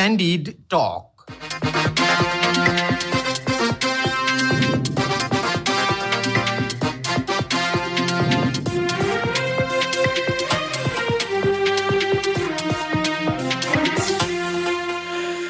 Candid Talk.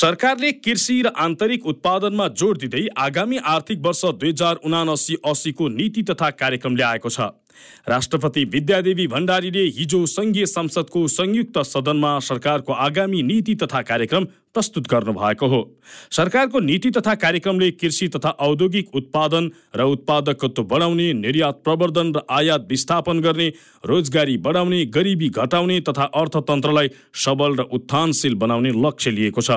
सरकारले कृषि र आन्तरिक उत्पादनमा जोड दिँदै आगामी आर्थिक वर्ष दुई हजार उनासी असीको नीति तथा कार्यक्रम ल्याएको छ। राष्ट्रपति विद्यादेवी भण्डारीले हिजो संघीय संसदको संयुक्त सदनमा सरकारको आगामी नीति तथा कार्यक्रम प्रस्तुत गर्नु भएको हो। सरकारको नीति तथा कार्यक्रमले कृषि तथा औद्योगिक उत्पादन र उत्पादकत्व बढाउने निर्यात प्रवर्धन र आयात विस्थापन गर्ने रोजगारी बढाउने गरिबी घटाउने तथा अर्थतन्त्रलाई सबल र उत्थानशील बनाउने लक्ष्य लिएको छ।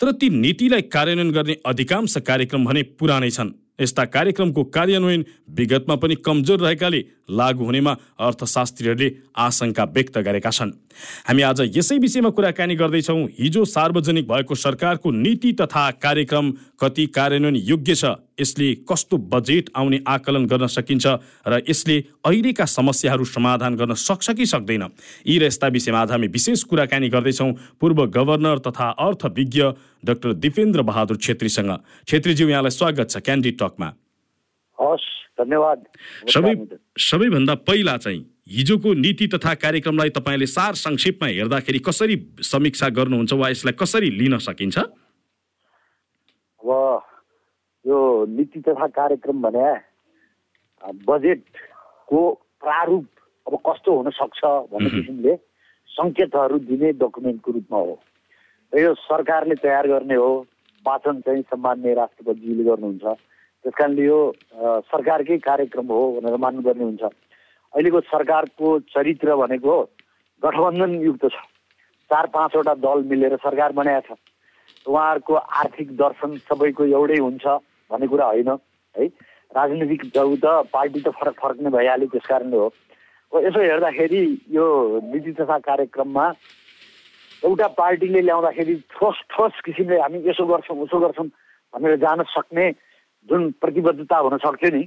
तर ती नीतिलाई कार्यान्वयन गर्ने अधिकांश कार्यक्रम भने पुरानै छन्। यस्ता कार्यक्रमको कार्यान्वयन विगतमा पनि कमजोर रहेकाले लागू हुनेमा अर्थशास्त्रीहरूले आशंका व्यक्त गरेका छन्। हामी आज यसै विषयमा कुराकानी गर्दैछौँ। हिजो सार्वजनिक भएको सरकारको नीति तथा कार्यक्रम कति कार्यान्वयन योग्य छ यसले कस्तो बजेट आउने आकलन गर्न सकिन्छ र यसले अहिलेका समस्याहरू समाधान गर्न सक्छ कि सक्दैन? यी र यस्ता विषयमा आज हामी विशेष कुराकानी गर्दैछौँ पूर्व गभर्नर तथा अर्थविज्ञ डाक्टर दिपेन्द्र बहादुर छेत्रीसँग। छेत्रीज्यू यहाँलाई स्वागत छ क्यान्डी टकमा। हस् धन्यवाद। सबै सबैभन्दा पहिला चाहिँ हिजोको नीति तथा कार्यक्रमलाई तपाईँले सार संक्षेपमा हेर्दाखेरि कसरी समीक्षा गर्नुहुन्छ वा यसलाई कसरी लिन सकिन्छ? अब यो नीति तथा कार्यक्रम भने बजेटको प्रारूप अब कस्तो हुन सक्छ भन्ने किसिमले सङ्केतहरू दिने डकुमेन्टको रूपमा हो। र यो सरकारले तयार गर्ने हो वाचन चाहिँ सम्मान्य राष्ट्रपतिजीले गर्नुहुन्छ। त्यस कारणले यो सरकारकै कार्यक्रम हो भनेर मान्नुपर्ने हुन्छ। अहिलेको सरकारको चरित्र भनेको गठबन्धन युक्त छ। चार पाँचवटा दल मिलेर सरकार बनाएको छ। उहाँहरूको आर्थिक दर्शन सबैको एउटै हुन्छ। भन्ने कुरा होइन है? राजनीतिक जाउ त पार्टी त फरक फरक नै भइहाल्यो त्यस कारणले हो। यसो हेर्दाखेरि यो नीति तथा कार्यक्रममा एउटा पार्टीले ल्याउँदाखेरि ठोस ठोस किसिमले हामी यसो गर्छौँ उसो गर्छौँ भनेर जान सक्ने जुन प्रतिबद्धता हुन सक्थ्यो नि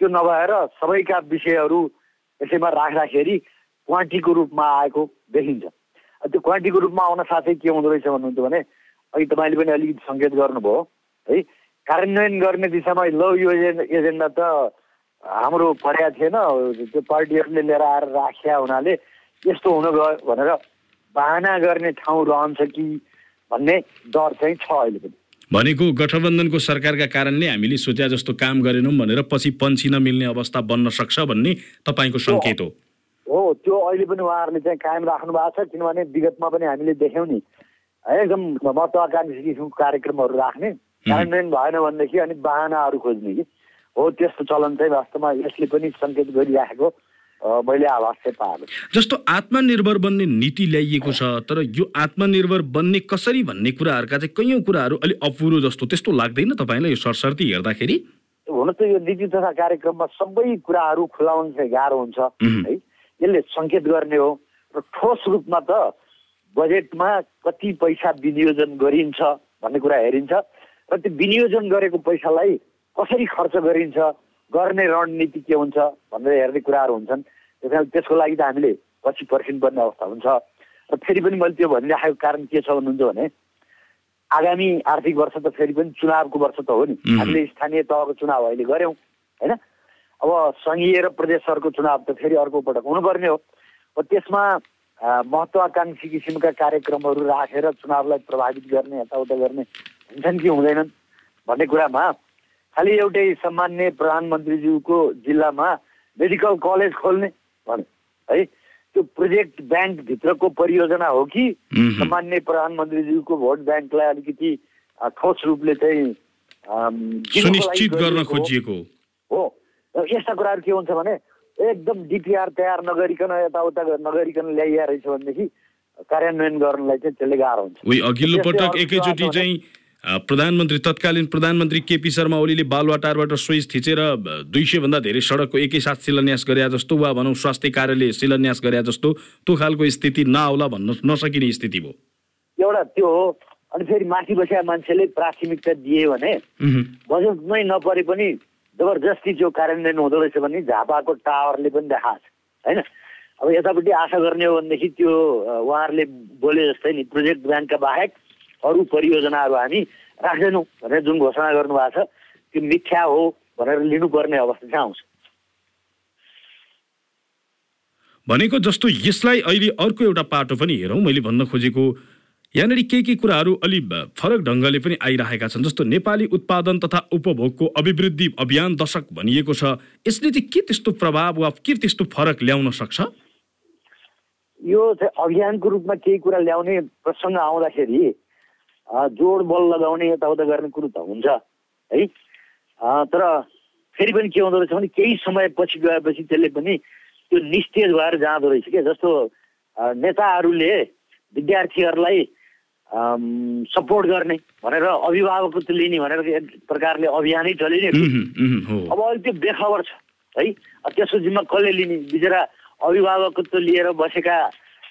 त्यो नभएर सबैका विषयहरू यसैमा राख्दाखेरि क्वान्टीको रूपमा आएको देखिन्छ। त्यो क्वान्टीको रूपमा आउन साथै के हुँदो रहेछ भन्नुहुन्छ भने अघि तपाईँले पनि अलिकति सङ्केत गर्नुभयो है? कार्यान्वयन गर्ने दिशामा ल यो एजेन्डा त हाम्रो पर्या थिएन। त्यो पार्टीहरूले लिएर आएर राखिया हुनाले यस्तो हुन गयो भनेर बाहना गर्ने ठाउँ रहन्छ कि भन्ने डर चाहिँ छ अहिले पनि। भनेको गठबन्धनको सरकारका कारणले हामीले सोचे जस्तो काम गरेनौँ भनेर पछि पन्छिन मिल्ने अवस्था बन्न सक्छ भन्ने तपाईँको सङ्केत हो। हो त्यो अहिले पनि उहाँहरूले चाहिँ कायम राख्नु भएको छ किनभने विगतमा पनि हामीले देख्यौँ नि। है एकदम महत्वाकांक्षी किसिमको कार्यक्रमहरू राख्ने। कार्यान्वयन भएन भनेदेखि अनि बाहनाहरू खोज्ने कि? हो त्यस्तो चलन चाहिँ वास्तवमा यसले पनि सङ्केत गरिराखेको मैले आवाज चाहिँ पाएको जस्तो आत्मनिर्भर बन्ने नीति ल्याइएको छ तर यो आत्मनिर्भर बन्ने कसरी भन्ने कुराहरूका चाहिँ कैयौँ कुराहरू अलिक अपुरो जस्तो त्यस्तो लाग्दैन तपाईँलाई यो सरसर्ती हेर्दाखेरि? हुन त यो नीति तथा कार्यक्रममा सबै कुराहरू खुलाउनु चाहिँ गाह्रो हुन्छ है? यसले सङ्केत गर्ने हो र ठोस रूपमा त बजेटमा कति पैसा विनियोजन गरिन्छ भन्ने कुरा हेरिन्छ। र त्यो विनियोजन गरेको पैसालाई कसरी खर्च गरिन्छ गर्ने रणनीति के हुन्छ भनेर हेर्ने कुराहरू हुन्छन्। त्यस कारण त्यसको लागि त हामीले पछि पर्खिनुपर्ने अवस्था हुन्छ। र फेरि पनि मैले त्यो भनिराखेको कारण के छ भन्नुहुन्छ भने आगामी आर्थिक वर्ष त फेरि पनि चुनावको वर्ष त हो नि। हामीले स्थानीय तहको चुनाव अहिले गऱ्यौँ होइन? अब सङ्घीय र प्रदेशहरूको चुनाव त फेरि अर्को पटक हुनुपर्ने हो। त्यसमा महत्वाकांक्षी किसिमका कार्यक्रमहरू राखेर चुनावलाई प्रभावित गर्ने यताउता गर्ने हुन्छन् कि हुँदैनन् भन्ने कुरामा खालि एउटै सामान्य प्रधानमन्त्रीज्यूको जिल्लामा मेडिकल कलेज खोल्ने भने है? त्यो प्रोजेक्ट ब्याङ्कभित्रको परियोजना हो कि सामान्य प्रधानमन्त्रीज्यूको भोट ब्याङ्कलाई अलिकति ठोस रूपले चाहिँ सुनिश्चित गर्न खोजिएको हो। यस्ता कुराहरू के हुन्छ भने एकदम डिपिआर तयार नगरिकन यताउता नगरिकन ल्याइया रहेछ भनेदेखि कार्यान्वयन गर्नलाई चाहिँ त्यसले गाह्रो हुन्छ। अघिल्लो पटक एकैचोटि चाहिँ प्रधानमन्त्री तत्कालीन प्रधानमन्त्री केपी शर्मा ओलीले बालुवाटारबाट स्विच थिचेर दुई सय भन्दा धेरै सडकको एकैसाथ शिलान्यास गरे जस्तो वा भनौँ स्वास्थ्य कार्यले शिलान्यास गरे जस्तो त्यो खालको स्थिति नआउला भन्न नसकिने स्थिति भयो। एउटा त्यो हो अनि फेरि माथि बसेका मान्छेले प्राथमिकता दिए भने बजेटमै नपरे पनि जबरजस्ती त्यो कार्यान्वयन हुँदो रहेछ भने झापाको टावरले पनि देखाएको छ होइन? अब यतापट्टि आशा गर्ने हो भनेदेखि त्यो उहाँहरूले बोले जस्तै नि प्रोजेक्ट ब्याङ्कका बाहेक अरू परियोजनाहरू हामी राख्दैनौँ भनेर जुन घोषणा गर्नुभएको छ त्यो मिथ्या हो भनेर लिनुपर्ने अवस्था चाहिँ आउँछ। भनेको जस्तो यसलाई अहिले अर्को एउटा पाटो पनि हेरौँ। मैले भन्न खोजेको यहाँनिर केही केही कुराहरू अलि फरक ढङ्गले पनि आइरहेका छन् जस्तो नेपाली उत्पादन तथा उपभोगको अभिवृद्धि अभियान दशक भनिएको छ। यसले चाहिँ के त्यस्तो प्रभाव वा के त्यस्तो फरक ल्याउन सक्छ? यो चाहिँ अभियानको रूपमा केही कुरा ल्याउने प्रसङ्ग आउँदाखेरि जोड बल लगाउने यताउता गर्ने कुरो त हुन्छ है तर फेरि पनि के हुँदो रहेछ भने केही समयपछि गएपछि त्यसले पनि त्यो निस्तेज भएर जाँदो रहेछ क्या जस्तो नेताहरूले विद्यार्थीहरूलाई सपोर्ट गर्ने भनेर अभिभावकत्व लिने भनेर एक प्रकारले अभियानै चलिने अब अहिले त्यो बेखबर छ है त्यसको जिम्मा कसले लिने बिचरा अभिभावकत्व लिएर बसेका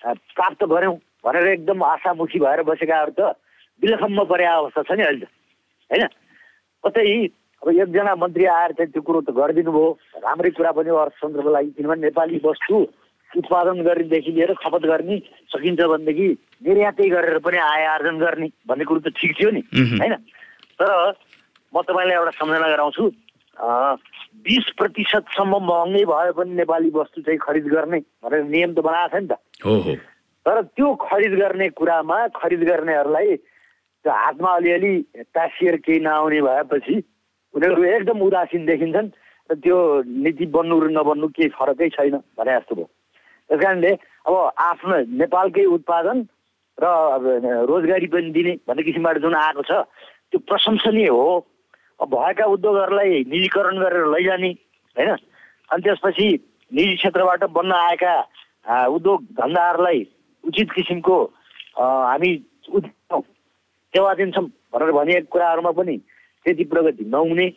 प्राप्त गऱ्यौँ भनेर एकदम आशामुखी भएर बसेकाहरू त विलखम्म परे अवस्था छ नि अहिले होइन कतै अब एकजना मन्त्री आएर चाहिँ त्यो कुरो त गरिदिनु भयो राम्रै कुरा पनि हो अर्थतन्त्रको लागि किनभने नेपाली वस्तु उत्पादन गर्नेदेखि लिएर खपत गर्ने सकिन्छ भनेदेखि निर्यातै गरेर पनि आय आर्जन गर्ने भन्ने कुरो त ठिक थियो नि। होइन तर म तपाईँलाई एउटा सम्झना गराउँछु बिस प्रतिशतसम्म महँगै भए पनि नेपाली वस्तु चाहिँ खरिद गर्ने भनेर नियम त बनाएको छ नि त तर त्यो खरिद गर्ने कुरामा खरिद गर्नेहरूलाई त्यो हातमा अलिअलि टासिएर केही नआउने भएपछि उनीहरू एकदम उदासीन देखिन्छन् र त्यो नीति बन्नु र नबन्नु केही फरकै छैन भने जस्तो भयो। त्यस कारणले अब आफ्नो नेपालकै उत्पादन र रोजगारी पनि दिने भन्ने किसिमबाट जुन आएको छ त्यो प्रशंसनीय हो। भएका उद्योगहरूलाई निजीकरण गरेर लैजाने होइन? अनि त्यसपछि निजी क्षेत्रबाट बन्न आएका उद्योग धन्दाहरूलाई उचित किसिमको हामी सेवा दिन्छौँ भनेर भनिएका कुराहरूमा पनि त्यति प्रगति नहुने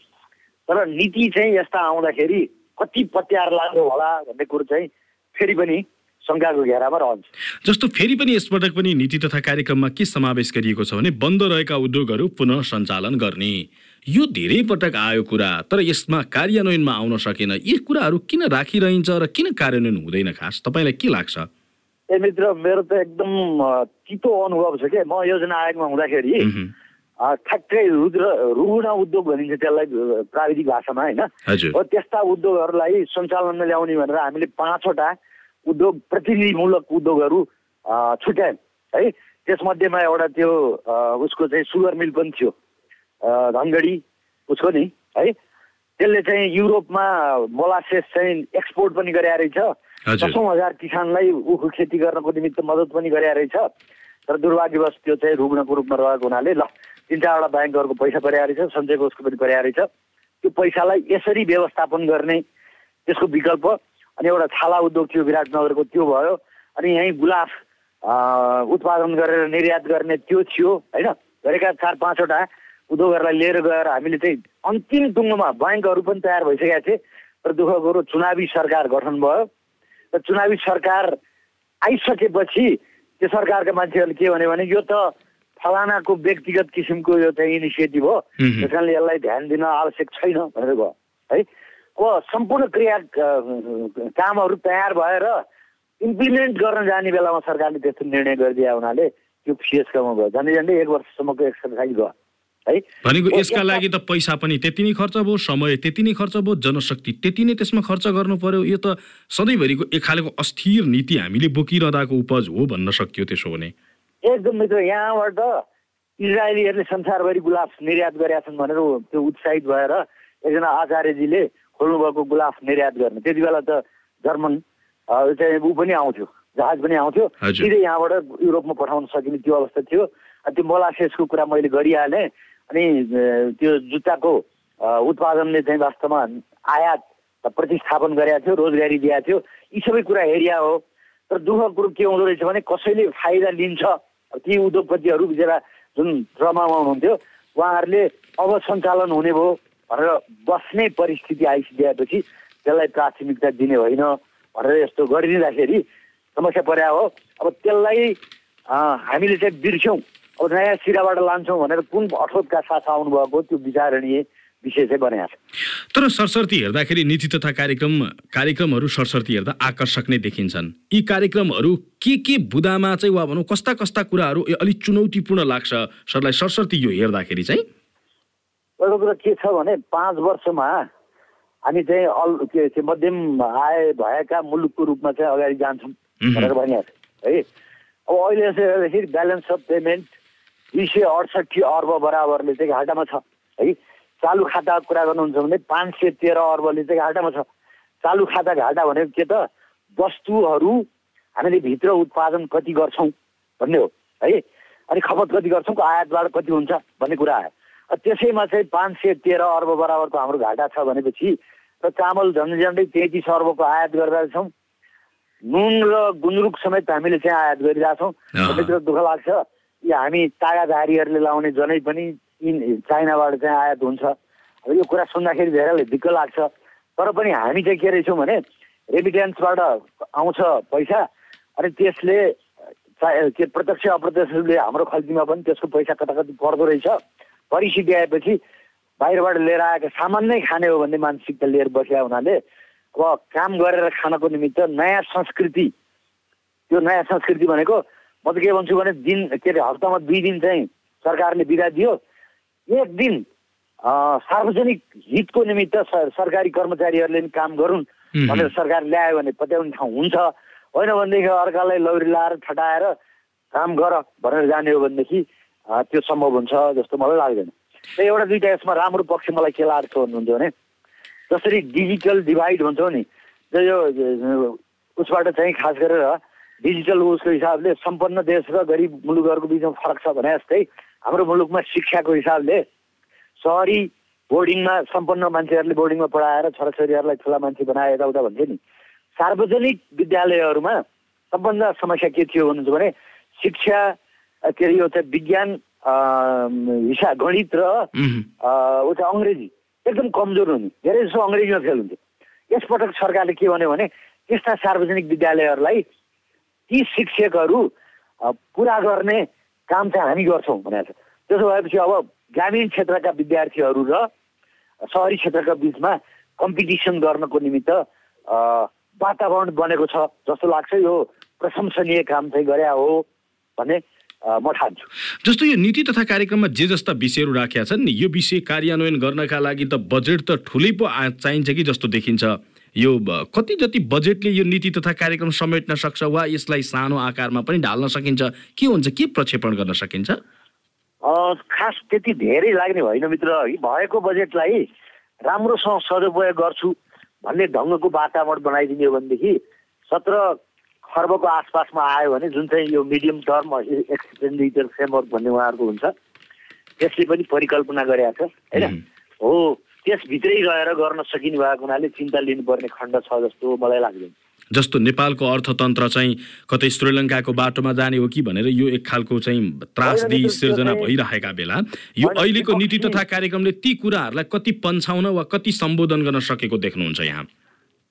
तर नीति चाहिँ यस्ता आउँदाखेरि कति पत्यार लाग्यो होला भन्ने कुरो चाहिँ फेरि पनि शङ्काको घेरामा रहन्छ। जस्तो फेरि पनि यसपटक पनि नीति तथा कार्यक्रममा के समावेश गरिएको छ भने बन्द रहेका उद्योगहरू पुनः सञ्चालन गर्ने। यो धेरै पटक आयो कुरा तर यसमा कार्यान्वयनमा आउन सकेन। यी कुराहरू किन राखिरहन्छ र किन कार्यान्वयन हुँदैन खास? तपाईँलाई के लाग्छ? ए मित्र मेरो त एकदम चितो अनुभव छ क्या म योजना आयोगमा हुँदाखेरि ठ्याक्कै रुद्र रुग्ण उद्योग भनिन्छ त्यसलाई प्राविधिक भाषामा होइन हो त्यस्ता उद्योगहरूलाई सञ्चालनमा ल्याउने भनेर हामीले पाँचवटा उद्योग प्रतिनिधिमूलक उद्योगहरू छुट्यायौँ है त्यसमध्येमा एउटा त्यो उसको चाहिँ सुगर मिल पनि थियो धनगढी उसको नि है त्यसले चाहिँ युरोपमा मोलासेस चाहिँ एक्सपोर्ट पनि गरे रहेछ दसौँ हजार किसानलाई उखु खेती गर्नको निमित्त मद्दत पनि गरे रहेछ तर दुर्भाग्यवश त्यो चाहिँ रुग्णको रूपमा रहेको हुनाले ल तिन चारवटा ब्याङ्कहरूको पैसा परेको रहेछ सञ्चय कोषको पनि परेको रहेछ त्यो पैसालाई यसरी व्यवस्थापन गर्ने त्यसको विकल्प अनि एउटा छाला उद्योग थियो विराटनगरको त्यो भयो। अनि यहीँ गुलाफ उत्पादन गरेर निर्यात गर्ने त्यो थियो होइन? गरेका चार पाँचवटा उद्योगहरूलाई लिएर गएर हामीले चाहिँ अन्तिम टुङ्गोमा ब्याङ्कहरू पनि तयार भइसकेका थिए। तर दुःख कुरो चुनावी सरकार गठन भयो। र चुनावी सरकार आइसकेपछि त्यो सरकारका मान्छेहरूले के भन्यो भने यो त फलानाको व्यक्तिगत किसिमको यो चाहिँ इनिसिएटिभ हो। त्यस कारणले यसलाई ध्यान दिन आवश्यक छैन भनेर भयो है? को सम्पूर्ण क्रिया कामहरू तयार भएर इम्प्लिमेन्ट गर्न जाने बेलामा सरकारले त्यस्तो निर्णय गरिदिए हुनाले त्यो फिएसकोमा भयो। झन्डै झन्डै एक वर्षसम्मको एक्सर्साइज भयो। है। भनेको यसका लागि त पैसा पनि त्यति नै खर्च भयो समय त्यति नै खर्च भयो जनशक्ति त्यति नै त्यसमा खर्च गर्नु पर्यो। यो त सधैँभरिको एक खालको अस्थिर नीति हामीले बोकिरहँदाको उपज हो भन्न सकियो त्यसो भने। एकदम मित्र यहाँबाट इजरायलीहरूले संसारभरि गुलाफ निर्यात गरेका छन् भनेर त्यो उत्साहित भएर एकजना आचार्यजीले खोल्नुभएको गुलाफ निर्यात गर्ने। त्यति बेला त जर्मन चाहिँ ऊ पनि आउँथ्यो जहाज पनि आउँथ्यो। सिधै यहाँबाट युरोपमा पठाउन सकिने त्यो अवस्था थियो। त्यो मोलासेसको कुरा मैले गरिहालेँ। अनि त्यो जुत्ताको उत्पादनले चाहिँ वास्तवमा आयात प्रतिस्थापन गरेका थियो रोजगारी दिएको थियो। यी सबै कुरा हेरिया हो। तर दुःख कुरो के हुँदो रहेछ भने कसैले फाइदा लिन्छ ती उद्योगपतिहरू बिचरा जुन ड्रमामा हुनुहुन्थ्यो उहाँहरूले अब सञ्चालन हुने भयो भनेर बस्ने परिस्थिति आइसकेपछि त्यसलाई प्राथमिकता दिने होइन भनेर यस्तो गरिदिँदाखेरि समस्या पर्या हो। अब त्यसलाई हामीले चाहिँ बिर्स्यौँ। अब नयाँ सिराबाट लान्छौँ भनेर कुन अठोटका साथ आउनुभएको त्यो विचारणीय विषय चाहिँ बनाएको छ। तर सरसर्ती हेर्दाखेरि नीति तथा कार्यक्रम कार्यक्रमहरू सरसर्ती हेर्दा आकर्षक नै देखिन्छन्। यी कार्यक्रमहरू के के बुदामा चाहिँ वा भनौँ कस्ता कस्ता कुराहरू अलिक चुनौतीपूर्ण लाग्छ? सरलाई सरसर्ती यो हेर्दाखेरि चाहिँ। एउटा कुरा के छ भने पाँच वर्षमा हामी चाहिँ अल के चाहिँ मध्यम आय भएका मुलुकको रूपमा चाहिँ अगाडि जान्छौँ भनेर भनिहाल्छ है? अब अहिले यसो हेर्दाखेरि ब्यालेन्स अफ पेमेन्ट दुई सय अडसठी अर्ब बराबरले चाहिँ घाटामा छ। है चालु खाताको कुरा गर्नुहुन्छ भने पाँच सय तेह्र अर्बले चाहिँ घाटामा छ। चालु खाता घाटा भनेको के त? वस्तुहरू हामीले भित्र उत्पादन कति गर्छौँ भन्ने हो। है अनि खपत कति गर्छौँ आयातबाट कति हुन्छ भन्ने कुरा आयो। त्यसैमा चाहिँ पाँच सय तेह्र अर्ब बराबरको हाम्रो घाटा छ भनेपछि र चामल झन्डै झन्डै तेत्तिस अर्बको आयात गरिरहेछौँ। नुन र गुन्द्रुक समेत हामीले चाहिँ आयात गरिरहेछौँ। दुःख लाग्छ। हामी तागाधारीहरूले लाउने जनै पनि इन चाइनाबाट चाहिँ आयात हुन्छ। अब यो कुरा सुन्दाखेरि धेरैले दिक्क लाग्छ। तर पनि हामी चाहिँ के रहेछौँ भने रेमिटेन्सबाट आउँछ पैसा अनि त्यसले के प्रत्यक्ष अप्रत्यक्षले हाम्रो खल्तीमा पनि त्यसको पैसा कता कति पर्दो रहेछ। परिस्थिति आएपछि बाहिरबाट लिएर आएको सामान नै खाने हो भन्ने मानसिकता लिएर बसिया हुनाले अब काम गरेर खानको निमित्त नयाँ संस्कृति त्यो नयाँ संस्कृति भनेको म त के भन्छु भने दिन के अरे हप्तामा दुई दिन चाहिँ सरकारले बिदा दियो। एक दिन सार्वजनिक हितको निमित्त सरकारी कर्मचारीहरूले पनि काम गरून् भनेर सरकार ल्यायो भने पत्याउने ठाउँ हुन्छ। होइन भनेदेखि अर्कालाई लौरी लाएर ठटाएर काम गर भनेर जाने हो भनेदेखि त्यो सम्भव हुन्छ जस्तो मलाई लाग्दैन। र एउटा दुइटा यसमा राम्रो पक्ष मलाई के लाग्छ भन्नुहुन्छ भने जसरी डिजिटल डिभाइड भन्छौँ नि यो उसबाट चाहिँ खास गरेर डिजिटल उसको हिसाबले सम्पन्न देश र गरिब मुलुकहरूको बिचमा फरक छ भने जस्तै हाम्रो मुलुकमा शिक्षाको हिसाबले सहरी बोर्डिङमा सम्पन्न मान्छेहरूले बोर्डिङमा पढाएर छोराछोरीहरूलाई ठुला मान्छे बनाए यताउता भन्थ्यो नि। सार्वजनिक विद्यालयहरूमा सबभन्दा समस्या के थियो भन्नुहुन्छ भने शिक्षा के अरे यो चाहिँ विज्ञान हिसाब गणित र ऊ चाहिँ अङ्ग्रेजी एकदम कमजोर हुने। धेरै जसो अङ्ग्रेजीमा फेल हुन्थ्यो यसपटक सरकारले के भन्यो भने त्यस्ता सार्वजनिक विद्यालयहरूलाई ती शिक्षकहरू पुरा गर्ने काम चाहिँ हामी गर्छौँ भनेर। त्यसो भएपछि अब ग्रामीण क्षेत्रका विद्यार्थीहरू र सहरी क्षेत्रका बिचमा कम्पिटिसन गर्नको निमित्त वातावरण बनेको छ जस्तो लाग्छ यो प्रशंसनीय काम चाहिँ गरे हो भन्ने म ठान्छु। जस्तो यो नीति तथा कार्यक्रममा जे जस्ता विषयहरू राखेका छन् नि यो विषय कार्यान्वयन गर्नका लागि त बजेट त ठुलै पो चाहिन्छ कि जस्तो देखिन्छ? यो कति जति बजेटले यो नीति तथा कार्यक्रम समेट्न सक्छ वा यसलाई सानो आकारमा पनि ढाल्न सकिन्छ के हुन्छ के प्रक्षेपण गर्न सकिन्छ? खास त्यति धेरै लाग्ने होइन मित्र। भएको बजेटलाई राम्रोसँग सदुपयोग गर्छु भन्ने ढङ्गको वातावरण बनाइदिने हो भनेदेखि सत्र खर्बको आसपासमा आयो भने जुन चाहिँ यो मिडियम टर्म एक्सपेन्डिचर फ्रेमवर्क भन्ने उहाँहरूको हुन्छ त्यसले पनि परिकल्पना गरेका छ होइन? हो त्यसभित्रै गएर गर्न सकिने भएको हुनाले चिन्ता लिनुपर्ने खण्ड छ जस्तो मलाई लाग्दैन। जस्तो नेपालको अर्थतन्त्र चाहिँ कतै श्रीलङ्काको बाटोमा जाने हो कि भनेर यो एक खालको चाहिँ त्रासदी सिर्जना भइरहेका बेला यो अहिलेको नीति तथा कार्यक्रमले ती कुराहरूलाई कति पन्छाउन वा कति सम्बोधन गर्न सकेको देख्नुहुन्छ यहाँ?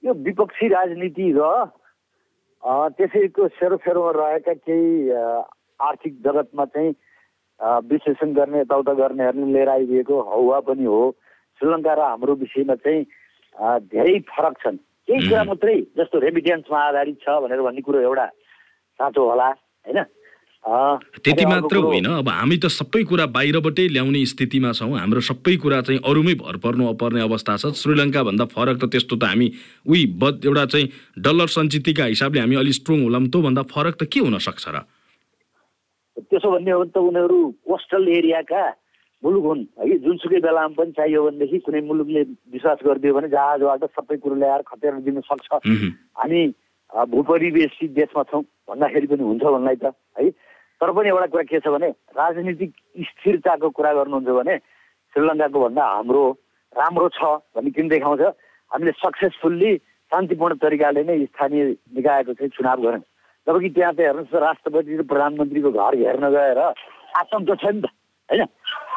यो विपक्षी राजनीति र त्यसैको सेरोफेरोमा रहेका केही आर्थिक जगतमा चाहिँ विश्लेषण गर्ने यताउता गर्नेहरूले लिएर आइदिएको हौवा पनि हो। श्रीलङ्का र हाम्रो विषयमा चाहिँ धेरै फरक छन्। केही कुरा मात्रै जस्तो रेमिटेन्समा आधारित छ भनेर भन्ने कुरो एउटा साँचो होला होइन? त्यति मात्र होइन। अब हामी त सबै कुरा बाहिरबाटै ल्याउने स्थितिमा छौँ। हाम्रो सबै कुरा चाहिँ अरूमै भर पर्नु पर्ने अवस्था छ। श्रीलङ्का भन्दा फरक त त्यस्तो त हामी उही बद एउटा चाहिँ डलर सञ्चितका हिसाबले हामी अलिक स्ट्रङ होलाम त भन्दा फरक त के हुन सक्छ र? त्यसो भन्ने हो भने त उनीहरू कोस्टल एरियाका मुलुक हुन्। है जुनसुकै बेलामा पनि चाहियो भनेदेखि कुनै मुलुकले विश्वास गरिदियो भने जहाजबाट सबै कुरो ल्याएर खतेर दिन सक्छ। हामी भूपरिवेशी देशमा छौँ भन्दाखेरि पनि हुन्छ भन्लाई त है। तर पनि एउटा कुरा के छ भने राजनीतिक स्थिरताको कुरा गर्नुहुन्छ भने श्रीलङ्काको भन्दा हाम्रो राम्रो छ भन्ने किन देखाउँछ? हामीले सक्सेसफुल्ली शान्तिपूर्ण तरिकाले नै स्थानीय निकायको चाहिँ चुनाव गऱ्यौँ। जबकि त्यहाँ चाहिँ हेर्नुहोस् राष्ट्रपति र प्रधानमन्त्रीको घर हेर्न गएर आतङ्क छ नि त होइन?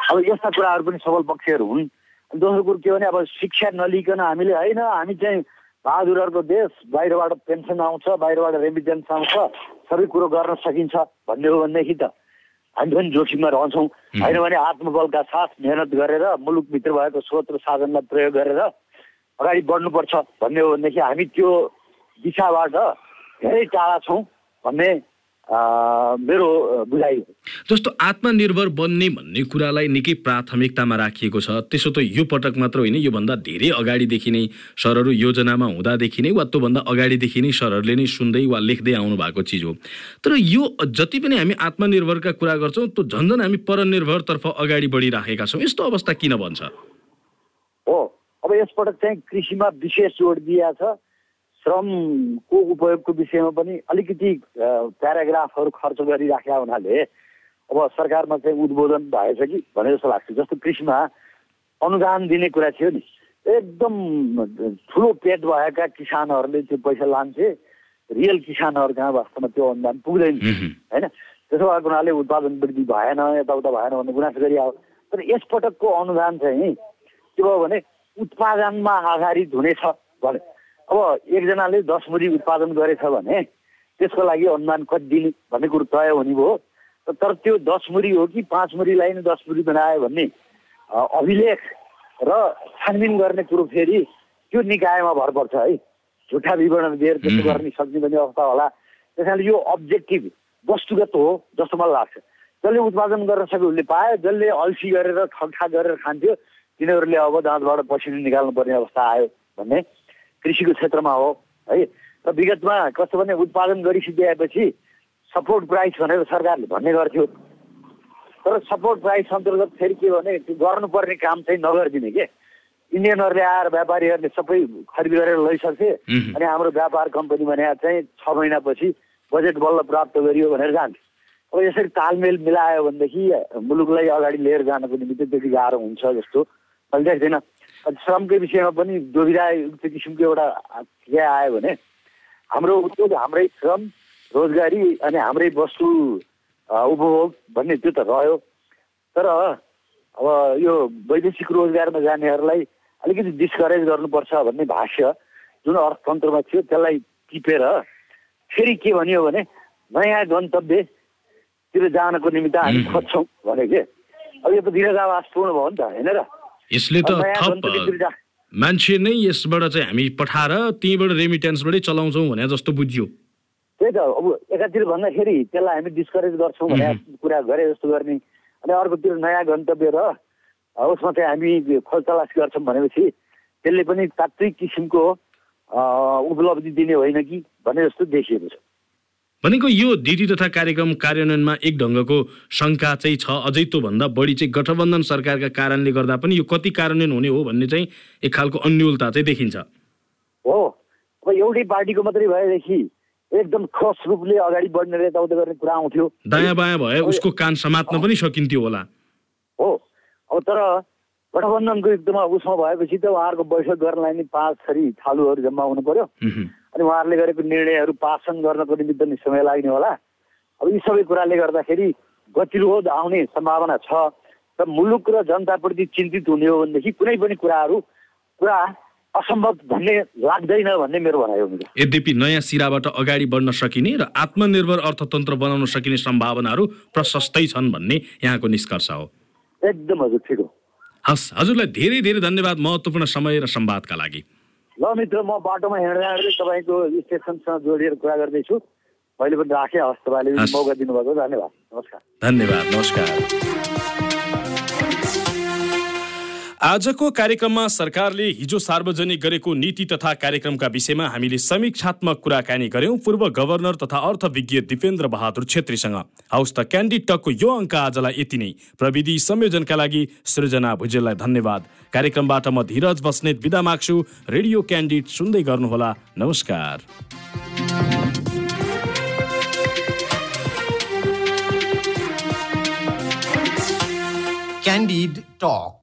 अब यस्ता कुराहरू पनि सबल पक्षहरू हुन्। दोस्रो कुरो के भने अब शिक्षा नलिकन हामीले होइन हामी चाहिँ बहादुरहरूको देश बाहिरबाट पेन्सन आउँछ बाहिरबाट रेमिटेन्स आउँछ सबै कुरो गर्न सकिन्छ भन्ने हो भनेदेखि त हामी पनि जोखिममा रहन्छौँ। होइन भने आत्मबलका साथ मेहनत गरेर मुलुकभित्र भएको स्रोत र साधनलाई प्रयोग गरेर अगाडि बढ्नुपर्छ भन्ने हो भनेदेखि हामी त्यो दिशाबाट धेरै टाढा छौँ भन्ने मेरो बुझाइ हो। जस्तो आत्मनिर्भर बन्ने भन्ने कुरालाई निकै प्राथमिकतामा राखिएको छ त्यसो त यो पटक मात्र होइन योभन्दा धेरै अगाडिदेखि नै सरहरू योजनामा हुँदादेखि नै वा त्योभन्दा अगाडिदेखि नै सरहरूले नै सुन्दै वा लेख्दै आउनु भएको चिज हो। तर यो जति पनि हामी आत्मनिर्भरका कुरा गर्छौँ त्यो झन् झन् हामी परनिर्भरतर्फ अगाडि बढिराखेका छौँ। यस्तो अवस्था किन भन्छ हो अब यसपटक चाहिँ कृषिमा विशेष जोड दिएको छ श्रमको उपयोगको विषयमा पनि अलिकति प्याराग्राफहरू खर्च गरिराखेका हुनाले अब सरकारमा चाहिँ उद्बोधन भएछ कि भने जस्तो लाग्छ। जस्तो कृषिमा अनुदान दिने कुरा थियो नि। एकदम ठुलो पेट भएका किसानहरूले त्यो पैसा लान्छे रियल किसानहरू कहाँ वास्तवमा त्यो अनुदान पुग्दैन। होइन? त्यसो भएको हुनाले उत्पादन वृद्धि भएन यताउता भएन भन्ने गुनासो गरिआयो तर यसपटकको अनुदान चाहिँ के भयो भने उत्पादनमा आधारित हुनेछ भने। अब एकजनाले दस मुरी उत्पादन गरेछ भने त्यसको लागि अनुदान कति दिने भन्ने कुरो तय हुने भयो। तर त्यो दस मुरी हो कि पाँच मुरीलाई नै दस मुरी बनायो भन्ने अभिलेख र छानबिन गर्ने कुरो फेरि त्यो निकायमा भर पर्छ है। झुठा विवरण दिएर त्यस्तो गर्न सक्ने भन्ने अवस्था होला। त्यस कारणले यो अब्जेक्टिभ वस्तुगत हो जस्तो मलाई लाग्छ। जसले उत्पादन गर्न सक्यो उसले पायो जसले अल्छी गरेर ठगठा गरेर खान्थ्यो तिनीहरूले अब दाँतबाट पसिना निकाल्नु पर्ने अवस्था आयो भन्ने कृषिको क्षेत्रमा हो है। र विगतमा कस्तो भने उत्पादन गरिसकिएपछि सपोर्ट प्राइस भनेर सरकारले भन्ने गर्थ्यो। तर सपोर्ट प्राइस अन्तर्गत फेरि के भने गर्नुपर्ने काम चाहिँ नगरिदिने के? इन्डियनहरूले आएर व्यापारीहरूले सबै खरिद गरेर लैसके अनि हाम्रो व्यापार कम्पनी भने चाहिँ छ महिनापछि बजेट बल्ल प्राप्त गरियो भनेर जान्थ्यो अब यसरी तालमेल मिलायो भनेदेखि मुलुकलाई अगाडि लिएर जानको निमित्त त्यति गाह्रो हुन्छ जस्तो मैले देख्दैन। श्रमकै विषयमा पनि दुविधायुक्त किसिमको एउटा के आयो भने हाम्रो उद्योग हाम्रै श्रम रोजगारी अनि हाम्रै वस्तु उपभोग भन्ने त्यो त रह्यो। तर अब यो वैदेशिक रोजगारमा जानेहरूलाई अलिकति डिस्करेज गर्नुपर्छ भन्ने भाष्य जुन अर्थतन्त्रमा थियो त्यसलाई टिपेर फेरि के भनियो भने नयाँ गन्तव्यतिर जानको निमित्त हामी खोज्छौँ भने के? अब यो त विरोधावासपूर्ण भयो नि त होइन र? यसले त मान्छे नै यसबाट चाहिँ हामी पठाएर त्यहीँबाट रेमिटेन्सबाटै चलाउँछौँ भने जस्तो बुझ्यो। त्यही त अब एकातिर भन्दाखेरि त्यसलाई हामी डिस्करेज गर्छौँ भने कुरा गरे जस्तो गर्ने। अनि अर्कोतिर नयाँ गन्तव्य र उसमा चाहिँ हामी खोज तलास गर्छौँ भनेपछि त्यसले पनि तात्विक किसिमको उपलब्धि दिने होइन कि भन्ने जस्तो देखिएको छ। भनेको यो नीति तथा कार्यक्रम कार्यान्वयनमा एक ढङ्गको शङ्का चाहिँ छ। अझै त्योभन्दा बढी चाहिँ गठबन्धन सरकारका कारणले गर्दा पनि यो कति कार्यान्वयन हुने हो भन्ने चाहिँ एक खालको अन्यलता चाहिँ देखिन्छ। हो। अब एउटै पार्टीको मात्रै भएदेखि एकदम ठोस रूपले अगाडि बढ्ने यताउता गर्ने कुरा आउँथ्यो। दायाँ बायाँ भए उसको कान समात्न पनि सकिन्थ्यो होला। हो। अब तर गठबन्धनको एकदम उसमा भएपछि त उहाँहरूको बैठक गर्नलाई नि पाँच थरी थालुहरू जम्मा हुनु पर्यो अनि उहाँहरूले गरेको निर्णयहरू पासन गर्नको निमित्त नि समय लाग्ने होला। अब यी सबै कुराले गर्दाखेरि गतिरोध आउने सम्भावना छ र मुलुक र जनताप्रति चिन्तित हुने हो भनेदेखि कुनै पनि कुराहरू पुरा असम्भव भन्ने लाग्दैन भन्ने मेरो भनाइ हो यद्यपि नयाँ सिराबाट अगाडि बढ्न सकिने र आत्मनिर्भर अर्थतन्त्र बनाउन सकिने सम्भावनाहरू प्रशस्तै छन् भन्ने यहाँको निष्कर्ष हो। एकदम हजुर ठिक हो। हस् हजुरलाई धेरै धेरै धन्यवाद महत्त्वपूर्ण समय र संवादका लागि। ल मित्र म बाटोमा हिँड्दा हिँड्दै तपाईँको स्टेसनसँग जोडिएर कुरा गर्दैछु। मैले पनि राखेँ हस् तपाईँले मौका दिनुभएको धन्यवाद। नमस्कार। धन्यवाद नमस्कार। आजको कार्यक्रममा सरकारले हिजो सार्वजनिक गरेको नीति तथा कार्यक्रमका विषयमा हामीले समीक्षात्मक कुराकानी गर्यौं। पूर्व गभर्नर तथा अर्थविज्ञ दिपेन्द्र बहादुर छेत्रीसँग। हौस् त क्यान्डिड टकको यो अङ्क आजलाई यति नै। प्रविधि संयोजनका लागि सृजना भुजेललाई धन्यवाद। कार्यक्रमबाट म धीरज बस्नेत विदा माग्छु। रेडियो क्यान्डिड सुन्दै गर्नुहोला। नमस्कार। Candid Talk.